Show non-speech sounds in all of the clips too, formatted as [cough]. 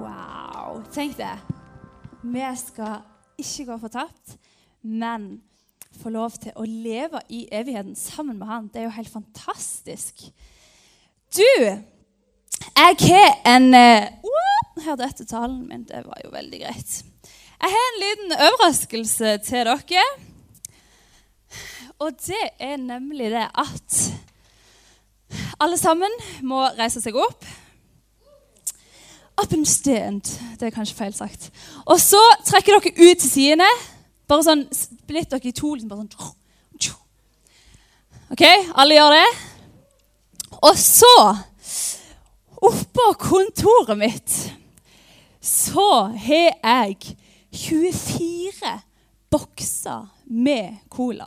Wow. Tenk det. Vi skal ikke gå fortapt, men få lov til å leve i evigheten sammen med Han. Det er jo helt fantastisk. Du, jeg har en uh, Hørte etter talen min. Det var jo veldig greit. Jeg har en liten overraskelse til dere. Og det er nemlig det at alle sammen må reise seg opp. Stand. Det er kanskje feil sagt. Og så trekker dere ut til sidene. Bare sånn, Splitt dere i to. liksom bare sånn. OK, alle gjør det? Og så, oppå kontoret mitt, så har jeg 24 bokser med cola.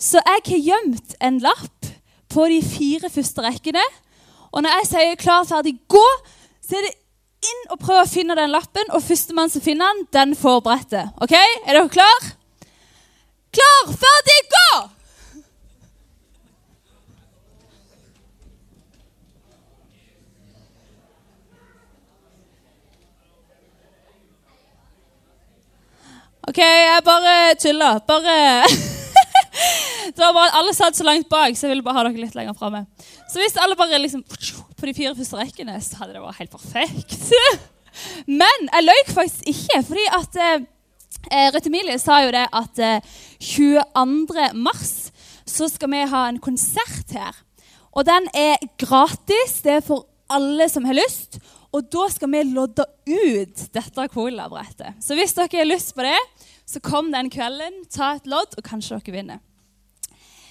Så jeg har gjemt en lapp på de fire første rekkene. Og når jeg sier 'klar, ferdig, gå', så er det inn og prøve å finne den lappen. Og førstemann som finner den, den får brettet. Ok? Er dere klar? Klar, ferdig, gå! OK, jeg bare tuller. Bare [laughs] Det var bare at Alle satt så langt bak, så jeg ville bare ha dere litt lenger framme. Så hvis alle bare liksom på de fire første rekkene, så hadde det vært helt perfekt. Men jeg løy faktisk ikke, fordi at eh, Rødt Emilie sa jo det at eh, 22. mars så skal vi ha en konsert her. Og den er gratis. Det er for alle som har lyst. Og da skal vi lodde ut dette colabrettet. Så hvis dere har lyst på det, så kom den kvelden, ta et lodd, og kanskje dere vinner.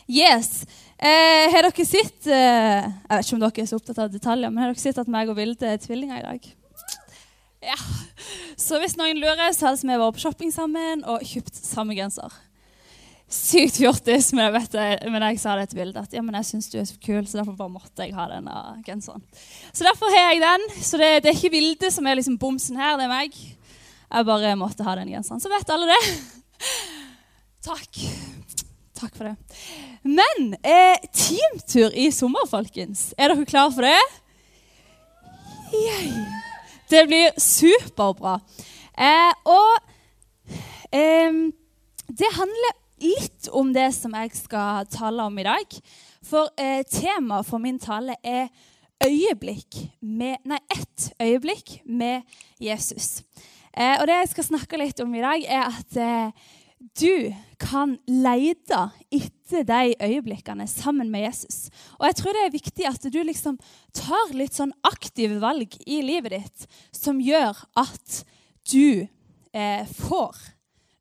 Yes. Eh, har dere sett eh, Jeg vet ikke om dere er så opptatt av detaljer, men har dere sett at meg og Vilde er tvillinger i dag? Ja. Så hvis noen lurer, så hadde vi vært på shopping sammen og kjøpt samme genser. Sykt fjortis, men jeg, vet men jeg sa det til Vilde at ja, men jeg syns du er så kul, så derfor bare måtte jeg ha denne genseren. Så derfor har jeg den. Så det, det er ikke Vilde som er liksom bomsen her, det er meg. Jeg bare måtte ha den genseren. Så vet alle det. Takk. Takk for det. Men eh, teamtur i sommer, folkens. Er dere klare for det? Yay. Det blir superbra. Eh, og eh, det handler litt om det som jeg skal tale om i dag. For eh, temaet for min tale er øyeblikk med, nei, ett øyeblikk med Jesus. Eh, og det jeg skal snakke litt om i dag, er at eh, du kan lete etter de øyeblikkene sammen med Jesus. Og jeg tror det er viktig at du liksom tar litt sånn aktive valg i livet ditt som gjør at du eh, får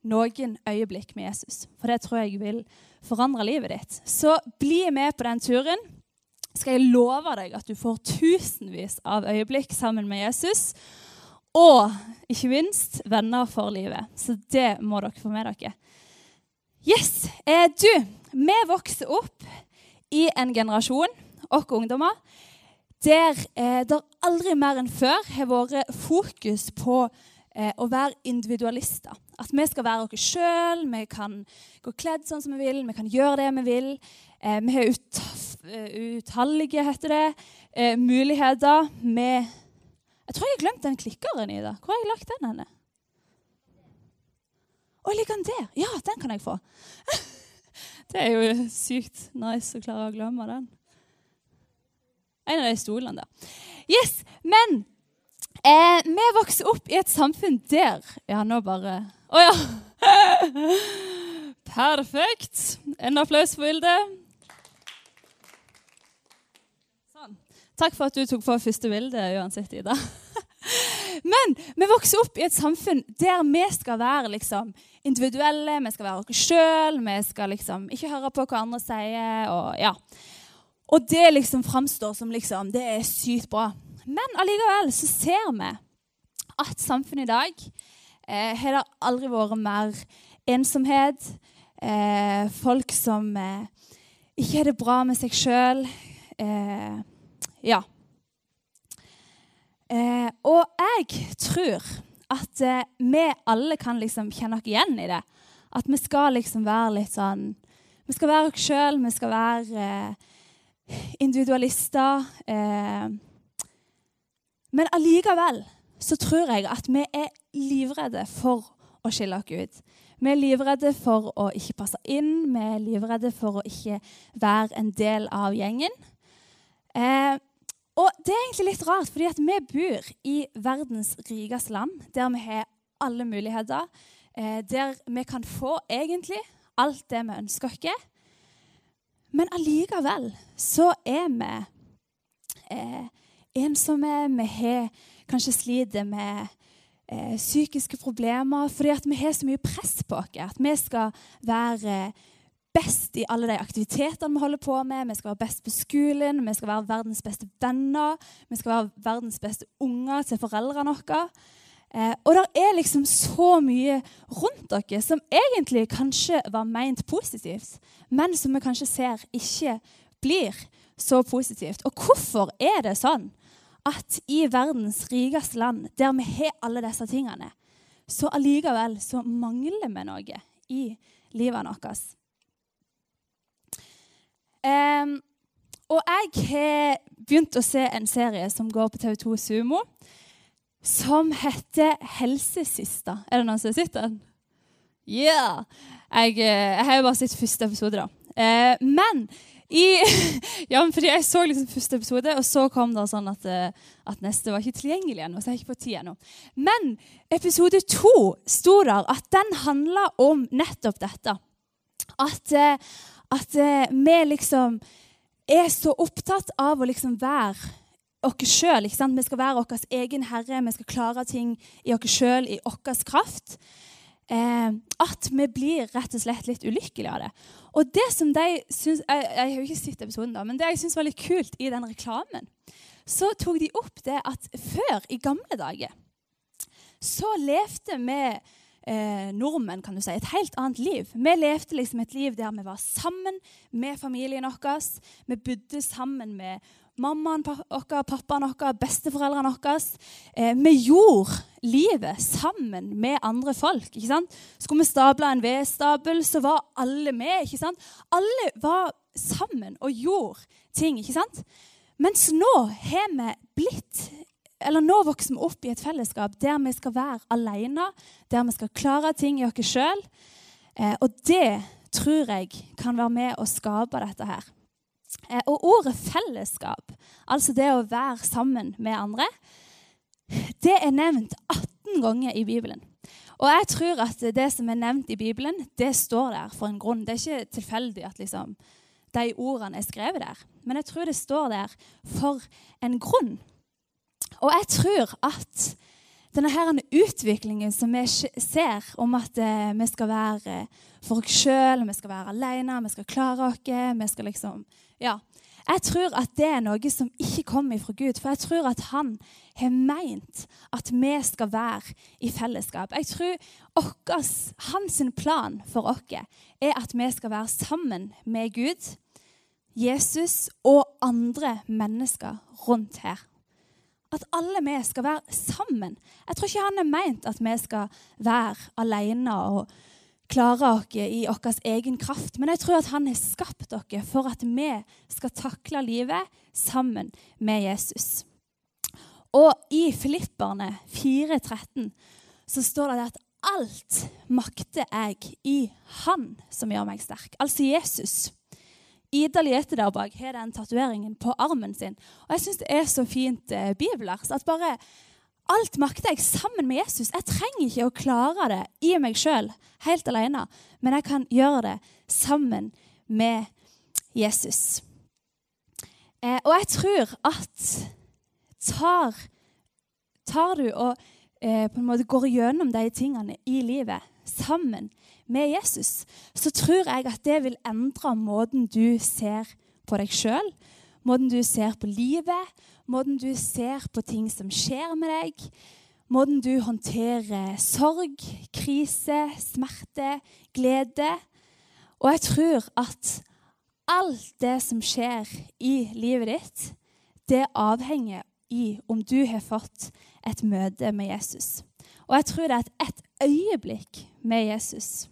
noen øyeblikk med Jesus. For det tror jeg vil forandre livet ditt. Så bli med på den turen. Skal jeg love deg at du får tusenvis av øyeblikk sammen med Jesus. Og ikke minst venner for livet. Så det må dere få med dere. Yes, eh, du, Vi vokser opp i en generasjon, oss ungdommer, der eh, det aldri mer enn før har vært fokus på eh, å være individualister. At vi skal være oss sjøl, vi kan gå kledd sånn som vi vil, vi kan gjøre det vi vil. Eh, vi har ut, utallige, heter det, eh, muligheter. med jeg tror jeg har glemt den klikkeren i det. Hvor har jeg lagt den henne? Å, ligger den der? Ja, den kan jeg få. [laughs] det er jo sykt nice å klare å glemme den. En av de stolene der. Yes, men eh, vi vokser opp i et samfunn der Ja, nå bare Å oh, ja! [laughs] Perfekt. En applaus for Vilde. Takk for at du tok på første bilde uansett, Ida. [laughs] Men vi vokser opp i et samfunn der vi skal være liksom, individuelle, vi skal være oss sjøl, vi skal liksom ikke høre på hva andre sier. Og, ja. og det liksom framstår som liksom, det er sykt bra. Men allikevel så ser vi at samfunnet i dag eh, har det aldri vært mer ensomhet. Eh, folk som eh, ikke har det bra med seg sjøl. Eh, ja. Eh, og jeg tror at eh, vi alle kan liksom kjenne oss igjen i det. At vi skal liksom være litt sånn Vi skal være oss sjøl, vi skal være eh, individualister. Eh, men allikevel så tror jeg at vi er livredde for å skille oss ut. Vi er livredde for å ikke passe inn, vi er livredde for å ikke være en del av gjengen. Eh, og det er egentlig litt rart, fordi vi bor i verdens rikeste land, der vi har alle muligheter, eh, der vi kan få egentlig alt det vi ønsker oss. Men allikevel så er vi eh, ensomme, vi har kanskje sliter med eh, psykiske problemer fordi vi har så mye press på oss. At vi skal være best i alle de aktivitetene vi holder på med. Vi skal være best på skolen, vi skal være verdens beste venner, vi skal være verdens beste unger til foreldrene våre. Eh, og det er liksom så mye rundt dere som egentlig kanskje var meint positivt, men som vi kanskje ser ikke blir så positivt. Og hvorfor er det sånn at i verdens rikeste land, der vi har alle disse tingene, så allikevel så mangler vi noe i livet vårt? Og jeg har begynt å se en serie som går på TV2 Sumo som heter Helsesista. Er det noen som har sett den? Yeah! Jeg, eh, jeg har jo bare sett første episode, da. Eh, men i, [laughs] ja, fordi jeg så liksom første episode, og så kom det sånn at, eh, at neste var ikke tilgjengelig ennå. Så jeg er ikke på tid ennå. Men episode to sto der at den handla om nettopp dette. At, eh, at vi liksom er så opptatt av å liksom være oss sjøl. Vi skal være vår egen herre, vi skal klare ting i oss sjøl, i vår kraft. Eh, at vi blir rett og slett litt ulykkelige av det. Og det som de syns, jeg, jeg, har jo ikke sett episoden, da, men det jeg syns var litt kult i den reklamen, så tok de opp det at før, i gamle dager, så levde vi eh, nordmenn kan du si, et helt annet liv. Vi levde liksom et liv der vi var sammen med familien vår. Vi bodde sammen med mammaen vår, pappaen vår, besteforeldrene våre. Eh, vi gjorde livet sammen med andre folk. ikke sant? Skulle vi stable en vedstabel, så var alle med. ikke sant? Alle var sammen og gjorde ting. ikke sant? Mens nå har vi blitt eller Nå vokser vi opp i et fellesskap der vi skal være alene, der vi skal klare ting i oss sjøl. Eh, og det tror jeg kan være med å skape dette her. Eh, og ordet fellesskap, altså det å være sammen med andre, det er nevnt 18 ganger i Bibelen. Og jeg tror at det som er nevnt i Bibelen, det står der for en grunn. Det er ikke tilfeldig at liksom, de ordene er skrevet der. Men jeg tror det står der for en grunn. Og jeg tror at denne her utviklingen som vi ser om at eh, vi skal være for oss sjøl, vi skal være alene, vi skal klare oss, vi skal liksom Ja. Jeg tror at det er noe som ikke kommer fra Gud. For jeg tror at han har meint at vi skal være i fellesskap. Jeg tror okkes, hans plan for oss er at vi skal være sammen med Gud, Jesus og andre mennesker rundt her. At alle vi skal være sammen. Jeg tror ikke han har meint at vi skal være alene og klare oss i vår egen kraft. Men jeg tror at han har skapt dere for at vi skal takle livet sammen med Jesus. Og i Filipperne 4,13 så står det at alt makter jeg i Han som gjør meg sterk. Altså Jesus. Ida Liete der bak har den tatoveringen på armen sin. Og jeg syns det er så fint eh, bibelvers at bare alt makter jeg sammen med Jesus. Jeg trenger ikke å klare det i meg sjøl, helt alene, men jeg kan gjøre det sammen med Jesus. Eh, og jeg tror at tar, tar du og eh, på en måte går gjennom de tingene i livet sammen med Jesus, så tror jeg at det vil endre måten du ser på deg sjøl, måten du ser på livet, måten du ser på ting som skjer med deg, måten du håndterer sorg, krise, smerte, glede. Og jeg tror at alt det som skjer i livet ditt, det avhenger i om du har fått et møte med Jesus. Og jeg tror det er et øyeblikk med Jesus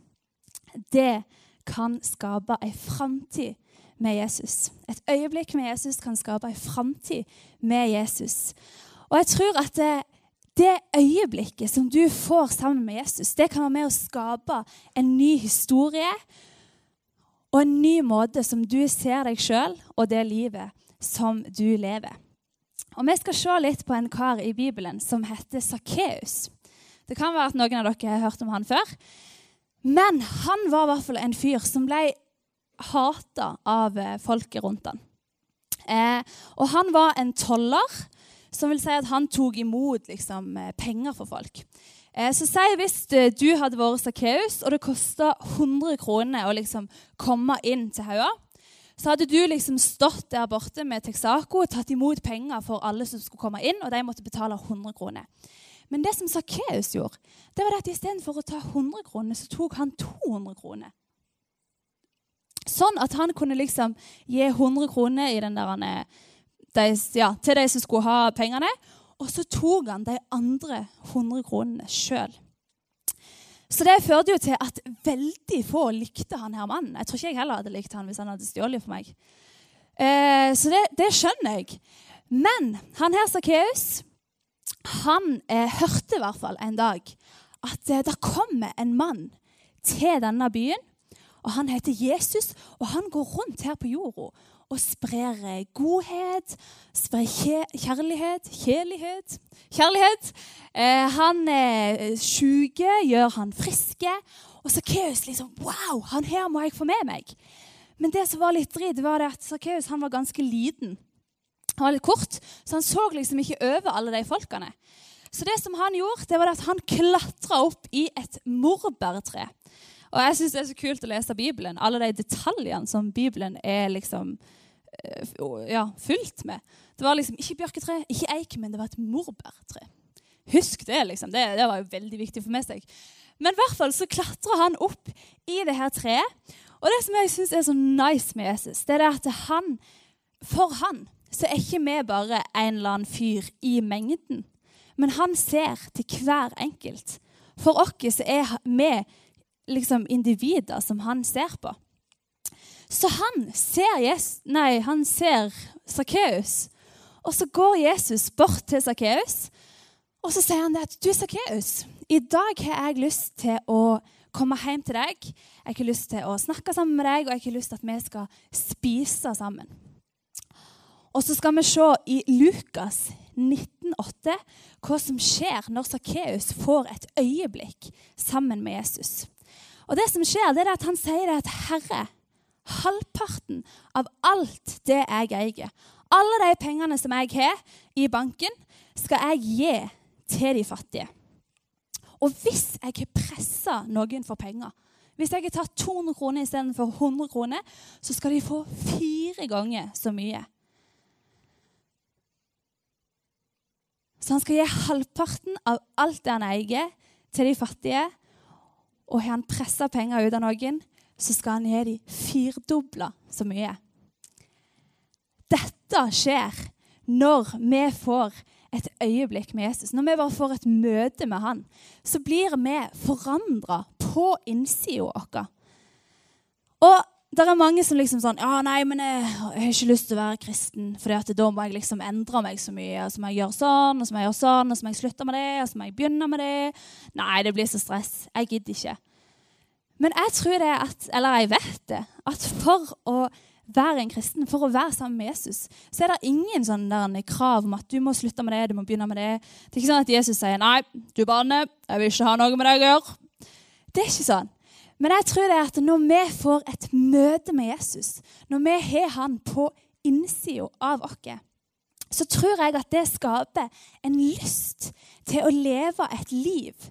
det kan skape ei framtid med Jesus. Et øyeblikk med Jesus kan skape ei framtid med Jesus. Og jeg tror at det, det øyeblikket som du får sammen med Jesus, det kan være med å skape en ny historie og en ny måte som du ser deg sjøl og det livet som du lever. Og Vi skal se litt på en kar i Bibelen som heter Sakkeus. Det kan være at noen av dere har hørt om han før. Men han var i hvert fall en fyr som ble hata av eh, folket rundt han. Eh, og han var en toller, som vil si at han tok imot liksom, eh, penger for folk. Eh, så si hvis eh, du hadde vært Sakkeus, og det kosta 100 kroner å liksom komme inn til Haua, så hadde du liksom stått der borte med Texaco og tatt imot penger for alle som skulle komme inn, og de måtte betale 100 kroner. Men det som Sakkeus gjorde, det var at istedenfor å ta 100 kroner, så tok han 200 kroner. Sånn at han kunne liksom gi 100 kroner der, de, ja, til de som skulle ha pengene. Og så tok han de andre 100 kronene sjøl. Så det førte jo til at veldig få likte han her mannen. Jeg tror ikke jeg heller hadde likt han hvis han hadde stjålet for meg. Eh, så det, det, skjønner jeg. Men han her Sakkeus, han eh, hørte i hvert fall en dag at eh, det kommer en mann til denne byen og Han heter Jesus, og han går rundt her på jorda og sprer eh, godhet, sprer kjærlighet Kjærlighet. kjærlighet. Eh, han er syke, gjør han friske. Og Sakkeus liksom Wow, han her må jeg få med meg. Men det som var litt dritt, var at Sakkeus var ganske liten. Han var litt kort, så han så liksom ikke over alle de folkene. Så det som han gjorde, det var at han klatra opp i et morbærtre. Og jeg syns det er så kult å lese Bibelen. Alle de detaljene som Bibelen er liksom eh, ja, fylt med. Det var liksom ikke bjørketre, ikke eik, men det var et morbærtre. Husk det, liksom. Det, det var jo veldig viktig for meg. Seg. Men i hvert fall så klatrer han opp i det her treet. Og det som jeg syns er så nice med Jesus, det er at han, for han så er ikke vi bare en eller annen fyr i mengden. Men han ser til hver enkelt. For oss er vi liksom individer som han ser på. Så han ser, Jesus, nei, han ser Sakkeus, og så går Jesus bort til Sakkeus. Og så sier han det at du, Sakkeus, i dag har jeg lyst til å komme hjem til deg. Jeg har lyst til å snakke sammen med deg, og jeg har lyst til at vi skal spise sammen. Og så skal vi se i Lukas 19,8 hva som skjer når Sakkeus får et øyeblikk sammen med Jesus. Og det som skjer, det er at han sier det at Herre, halvparten av alt det jeg eier, alle de pengene som jeg har i banken, skal jeg gi til de fattige. Og hvis jeg har pressa noen for penger, hvis jeg har tatt 200 kroner istedenfor 100 kroner, så skal de få fire ganger så mye. Så han skal gi halvparten av alt det han eier, til de fattige og har han pressa penger ut av noen, så skal han gi dem firdobla så mye. Dette skjer når vi får et øyeblikk med Jesus, når vi bare får et møte med han, så blir vi forandra på innsida vår. Og det er mange som liksom sånn ja, nei, men jeg, jeg har ikke lyst til å være kristen, for da må jeg liksom endre meg så mye. Og så må jeg gjøre sånn, og så må jeg gjøre sånn, og så må jeg slutte med det, og så må jeg begynne med det. Nei, det blir så stress. Jeg gidder ikke. Men jeg tror det at, eller jeg vet det, at for å være en kristen, for å være sammen med Jesus, så er det ingen sånn der krav om at du må slutte med det, du må begynne med det. Det er ikke sånn at Jesus sier nei, du banne, jeg vil ikke ha noe med deg å gjøre. Det er ikke sånn. Men jeg tror det er at når vi får et møte med Jesus, når vi har han på innsida av oss, så tror jeg at det skaper en lyst til å leve et liv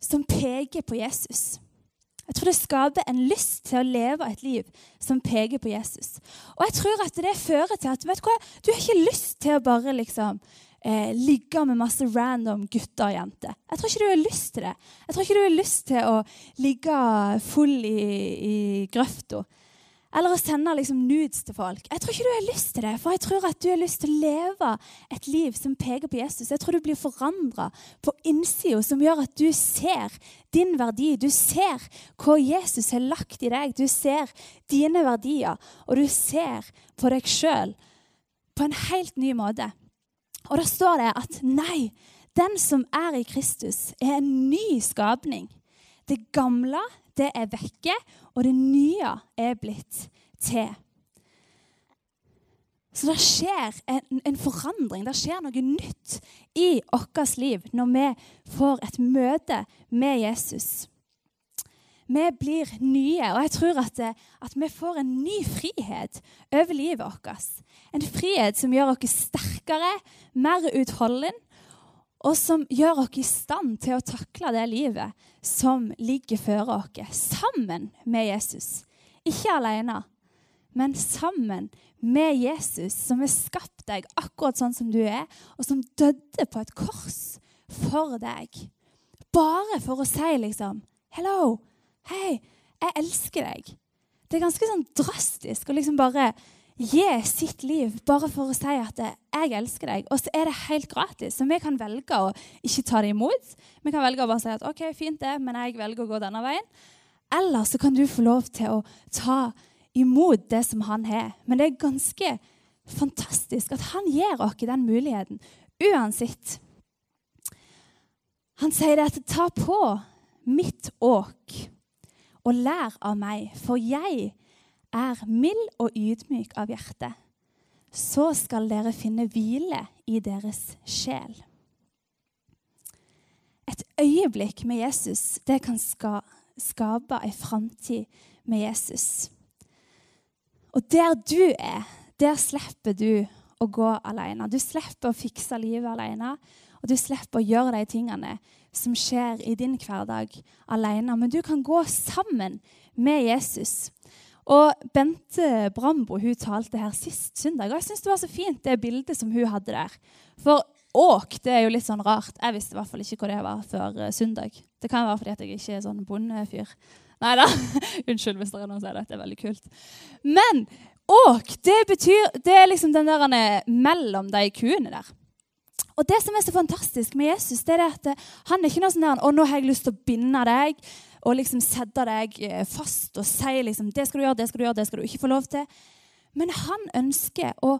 som peker på Jesus. Jeg tror det skaper en lyst til å leve et liv som peker på Jesus. Og jeg tror at det fører til at vet du hva, du har ikke lyst til å bare liksom eh, ligge med masse random gutter og jenter. Jeg tror ikke du har lyst til det. Jeg tror ikke du har lyst til å ligge full i, i grøfta. Eller å sende liksom nudes til folk. Jeg tror ikke du har lyst til det, for jeg tror at du har lyst til å leve et liv som peker på Jesus. Jeg tror du blir forandra på innsida, som gjør at du ser din verdi. Du ser hva Jesus har lagt i deg. Du ser dine verdier, og du ser på deg sjøl på en helt ny måte. Og da står det at nei, den som er i Kristus, er en ny skapning. Det gamle, det er vekke, og det nye er blitt til. Så det skjer en, en, forandring, det skjer noe nytt i vårt liv når vi får et møte med Jesus. Vi blir nye, og jeg tror at, at vi får en ny frihet over livet vårt. En frihet som gjør oss sterkere, mer utholden, og som gjør oss i stand til å takle det livet som ligger før oss, sammen med Jesus. Ikke alene, men sammen med Jesus, som har skapt deg akkurat sånn som du er, og som døde på et kors for deg. Bare for å si liksom Hello, hei, jeg elsker deg. Det er ganske sånn drastisk å liksom bare gi sitt liv bare for å si at 'jeg elsker deg'. Og så er det helt gratis. Så vi kan velge å ikke ta det imot. Vi kan velge å bare si at 'OK, fint det, men jeg velger å gå denne veien'. Eller så kan du få lov til å ta imot det som han har. Men det er ganske fantastisk at han gir oss den muligheten uansett. Han sier det at 'ta på mitt åk og lær av meg, for jeg er mild og ydmyk av hjerte. Så skal dere finne hvile i deres sjel. Et øyeblikk med Jesus det kan ska, skape ei framtid med Jesus. Og der du er, der slipper du å gå alene. Du slipper å fikse livet alene, og du slipper å gjøre de tingene som skjer i din hverdag alene. Men du kan gå sammen med Jesus. Og Bente Brambo hun talte her sist søndag, og jeg syns det var så fint det bildet som hun hadde der. For åk det er jo litt sånn rart. Jeg visste i hvert fall ikke hva det var før eh, søndag. Det kan være fordi at jeg ikke er sånn bondefyr. Nei da. [laughs] Unnskyld hvis det er sier det. Det er veldig kult. Men åk, det betyr Det er liksom den der mellom de kuene der. Og det som er så fantastisk med Jesus, det er at eh, han er ikke noe sånn der Å, nå har jeg lyst til å binde deg og liksom sette deg eh, fast og si liksom Det skal du gjøre, det skal du gjøre, det skal du ikke få lov til. Men han ønsker å,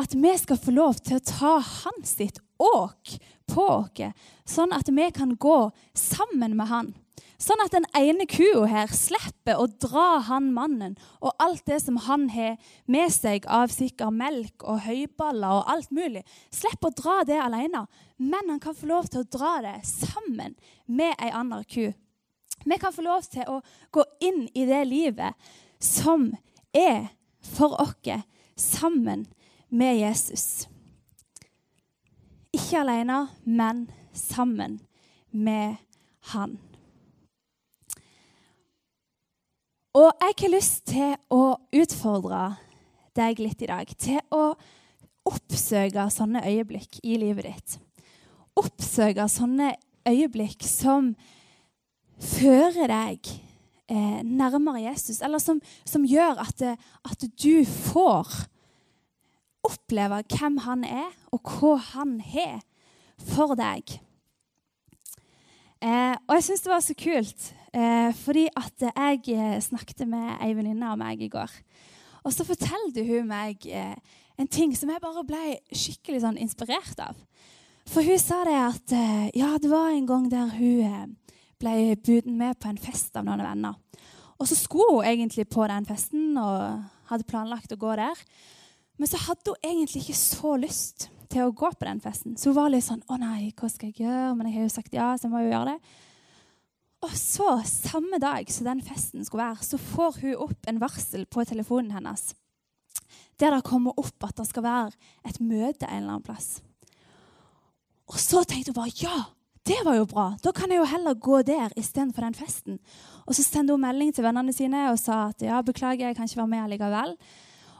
at vi skal få lov til å ta hans sitt åk på oss, sånn at vi kan gå sammen med han. Sånn at den ene kua her slipper å dra han mannen og alt det som han har med seg av sikkert melk og høyballer og alt mulig. Slipper å dra det alene, men han kan få lov til å dra det sammen med ei anna ku. Vi kan få lov til å gå inn i det livet som er for oss, sammen med Jesus. Ikke alene, men sammen med han. Og jeg har lyst til å utfordre deg litt i dag til å oppsøke sånne øyeblikk i livet ditt. Oppsøke sånne øyeblikk som fører deg eh, nærmere Jesus, eller som, som gjør at, at, du får oppleve hvem han er, og hva han har for deg. Eh, og jeg syns det var så kult fordi at jeg eh, snakket med ei venninne av meg i går. Og så fortalte hun meg eh, en ting som jeg bare ble skikkelig sånn inspirert av. For hun sa det at eh, ja, det var en gang der hun eh, ble buden med på en fest av noen venner. Og så skulle hun egentlig på den festen og hadde planlagt å gå der. Men så hadde hun egentlig ikke så lyst til å gå på den festen. Så hun var litt sånn Å nei, hva skal jeg gjøre? Men jeg har jo sagt ja, så jeg må jo gjøre det. Og så, samme dag som den festen skulle være, så får hun opp en varsel på telefonen hennes. Der det kommer opp at det skal være et møte en eller annen plass. Og så tenkte hun bare ja, det var jo bra. Da kan jeg jo heller gå der istedenfor den festen. Og så sendte hun melding til vennene sine og sa at ja, beklager, jeg kan ikke være med allikevel.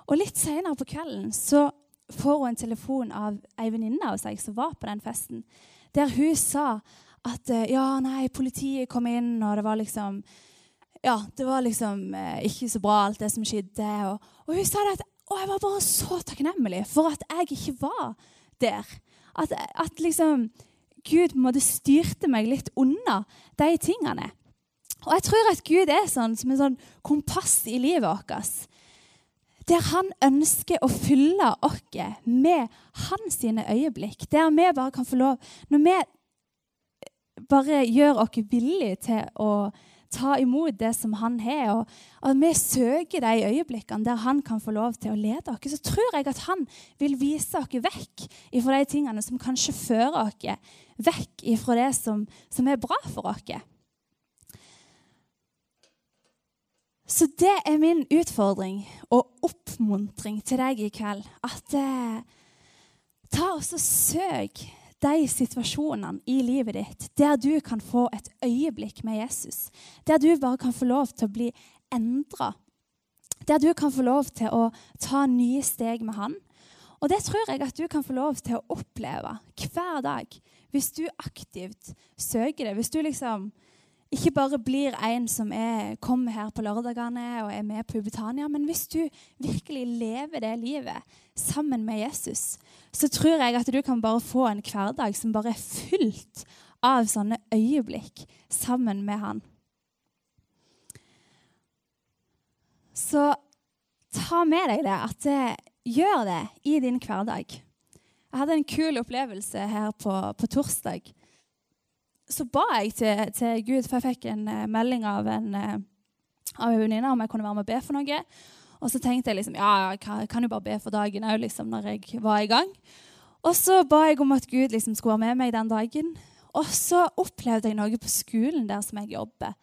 Og litt senere på kvelden så får hun en telefon av ei venninne av seg som var på den festen, der hun sa at eh, ja, nei, politiet kom inn, og det var liksom Ja, det var liksom eh, ikke så bra, alt det som skjedde. Og, og hun sa det at og jeg var bare så takknemlig for at jeg ikke var der. At, at liksom Gud på en måte styrte meg litt unna de tingene. Og jeg tror at Gud er sånn som en sånn kompass i livet vårt. Der han ønsker å fylle oss med hans øyeblikk. Der vi bare kan få lov Når vi bare gjør oss villige til å ta imot det som han har, og at vi søker de øyeblikkene der han kan få lov til å lede oss, så tror jeg at han vil vise oss vekk ifra de tingene som kanskje fører oss vekk ifra det som, som er bra for oss. Så det er min utfordring og oppmuntring til deg i kveld. At eh, ta og søk de situasjonene i livet ditt der du kan få et øyeblikk med Jesus. Der du bare kan få lov til å bli endra. Der du kan få lov til å ta nye steg med Han. Og det tror jeg at du kan få lov til å oppleve hver dag hvis du aktivt søker det. Hvis du liksom ikke bare blir en som er, kommer her på lørdagene og er med på Ubetania, men hvis du virkelig lever det livet sammen med Jesus, så tror jeg at du kan bare få en hverdag som bare er fylt av sånne øyeblikk sammen med han. Så ta med deg det, at det, gjør det i din hverdag. Jeg hadde en kul opplevelse her på, på torsdag så ba jeg til, til, Gud, for jeg fikk en uh, melding av en, uh, venninne om jeg kunne være med og be for noe. Og så tenkte jeg liksom, ja, jeg kan jo bare be for dagen òg, liksom, når jeg var i gang. Og så ba jeg om at Gud liksom skulle være med meg den dagen. Og så opplevde jeg noe på skolen der som jeg jobber,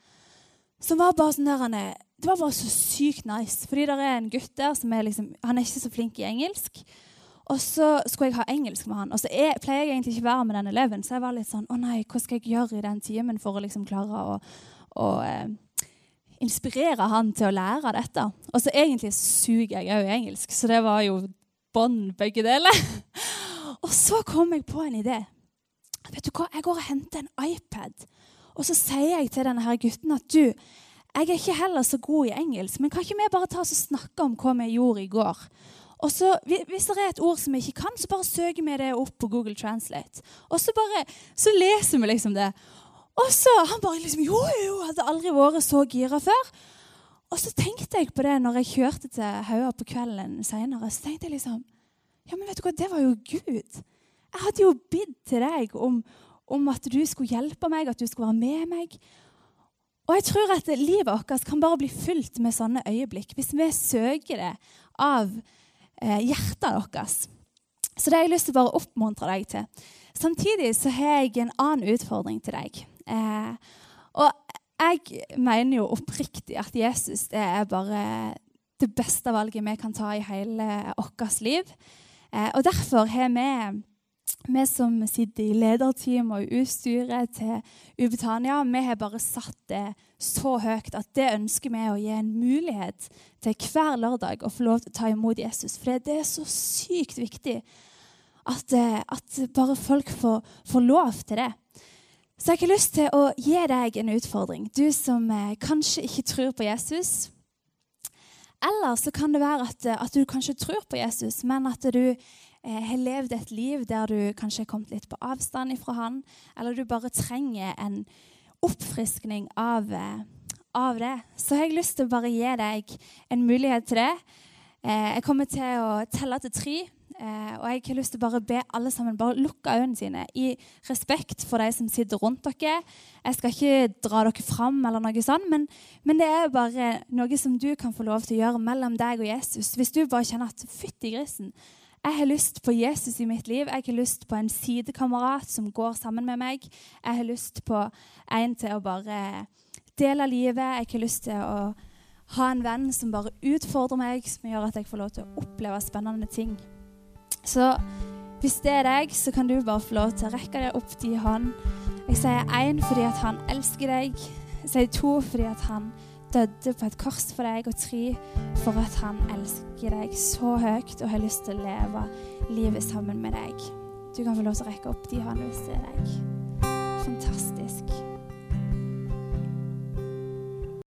som var bare sånn der, Det var bare så sykt nice. Fordi det er en gutt der som er liksom, han er ikke så flink i engelsk. Og så skulle jeg ha engelsk med han. Og så jeg, pleier jeg egentlig ikke være med den eleven, så jeg var litt sånn Å nei, hva skal jeg gjøre i den timen for å liksom klare å, å eh, inspirere han til å lære dette? Og så egentlig suger jeg òg engelsk, så det var jo bånd begge deler. [laughs] og så kom jeg på en idé. Vet du hva, Jeg går og henter en iPad, og så sier jeg til denne her gutten at du, jeg er ikke heller så god i engelsk, men kan ikke vi bare ta oss og snakke om hva vi gjorde i går? Og så, Hvis det er et ord som vi ikke kan, så bare søker vi det opp på Google Translate. Og så bare, så leser vi liksom det. Og så han bare liksom, Jo, jo, hadde aldri vært så gira før. Og så tenkte jeg på det når jeg kjørte til Haua på kvelden seinere. Så tenkte jeg liksom Ja, men vet du hva, det var jo Gud. Jeg hadde jo bidd til deg om, om at du skulle hjelpe meg, at du skulle være med meg. Og jeg tror at livet vårt kan bare bli fylt med sånne øyeblikk hvis vi søker det av hjertet deres. Så det har jeg lyst til å bare oppmuntre deg til. Samtidig så har jeg en annen utfordring til deg. Eh, og jeg mener jo oppriktig at Jesus det er bare det beste valget vi kan ta i hele vårt liv. Eh, og derfor har vi vi som sitter i lederteam og utstyret til Ubetania, vi har bare satt det så høyt at det ønsker vi å gi en mulighet til hver lørdag å få lov til å ta imot Jesus. For det er så sykt viktig at, eh, at bare folk får, får, lov til det. Så jeg har lyst til å gi deg en utfordring, du som eh, kanskje ikke tror på Jesus. Eller så kan det være at, at du kanskje tror på Jesus, men at du eh, har levd et liv der du kanskje har kommet litt på avstand ifra han, eller du bare trenger en oppfriskning av, eh, av det, så har jeg lyst til å bare gi deg en mulighet til det. Eh, jeg kommer til å telle til tre. Eh, og jeg har lyst til å bare be alle sammen bare lukke øynene sine i respekt for de som sitter rundt dere. Jeg skal ikke dra dere fram, eller noe sånt, men, men, det er bare noe som du kan få lov til å gjøre mellom deg og Jesus. Hvis du bare kjenner at fytti grisen, jeg har lyst på Jesus i mitt liv. Jeg har lyst på en sidekamerat som går sammen med meg. Jeg har lyst på en til å bare dele livet. Jeg har lyst til å ha en venn som bare utfordrer meg, som gjør at jeg får lov til å oppleve spennende ting. Så hvis det er deg, så kan du bare få lov til å rekke deg opp til hånd. Jeg sier én fordi at han elsker deg. Jeg sier to fordi at han døde på et kors for deg, og tre for at han elsker deg så høyt og har lyst til å leve livet sammen med deg. Du kan få lov til å rekke opp de håndene hvis det er deg. Fantastisk.